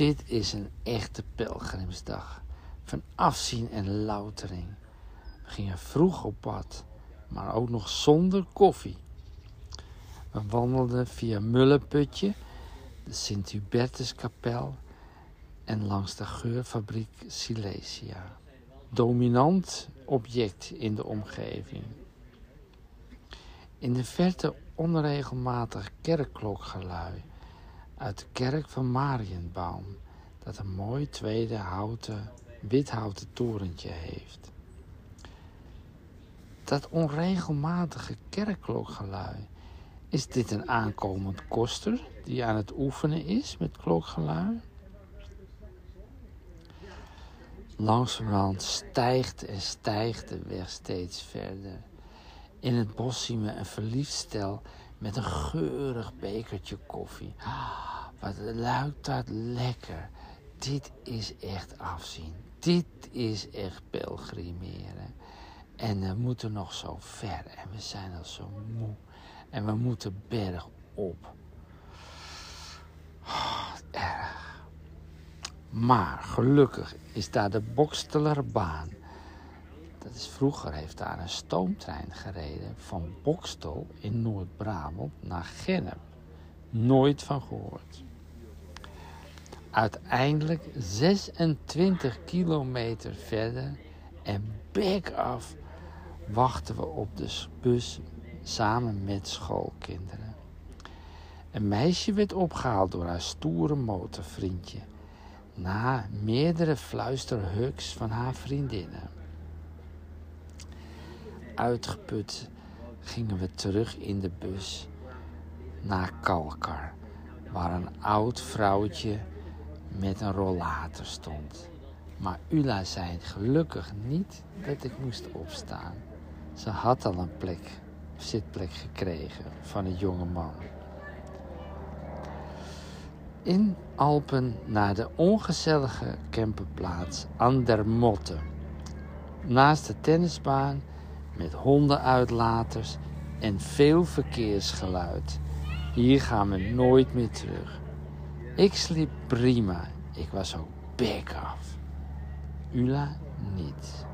Dit is een echte pelgrimsdag. Van afzien en loutering. We gingen vroeg op pad, maar ook nog zonder koffie. We wandelden via Mulleputje, de Sint-Hubertuskapel en langs de geurfabriek Silesia. Dominant object in de omgeving. In de verte onregelmatig kerkklokgelui uit de kerk van Marienbaum, dat een mooi tweede houten, withouten torentje heeft. Dat onregelmatige kerkklokgelui, is dit een aankomend koster die aan het oefenen is met klokgelui? Langzamerhand stijgt en stijgt de weg steeds verder. In het bos zien we een verliefd stel met een geurig bekertje koffie. Ah, wat luikt dat lekker. Dit is echt afzien. Dit is echt pelgrimeren. En we moeten nog zo ver en we zijn al zo moe. En we moeten berg op. Oh, erg. Maar gelukkig is daar de Bokstelerbaan. Is vroeger heeft daar een stoomtrein gereden van Bokstel in Noord-Brabant naar Gennep. Nooit van gehoord. Uiteindelijk 26 kilometer verder en back af wachten we op de bus samen met schoolkinderen. Een meisje werd opgehaald door haar stoere motorvriendje na meerdere fluisterhugs van haar vriendinnen. Uitgeput gingen we terug in de bus naar Kalkar, waar een oud vrouwtje met een rollator stond. Maar Ula zei gelukkig niet dat ik moest opstaan. Ze had al een plek, zitplek gekregen van een jonge man. In Alpen naar de ongezellige camperplaats Andermotte. Naast de tennisbaan met hondenuitlaters en veel verkeersgeluid. Hier gaan we nooit meer terug. Ik sliep prima. Ik was ook bek af. Ula niet.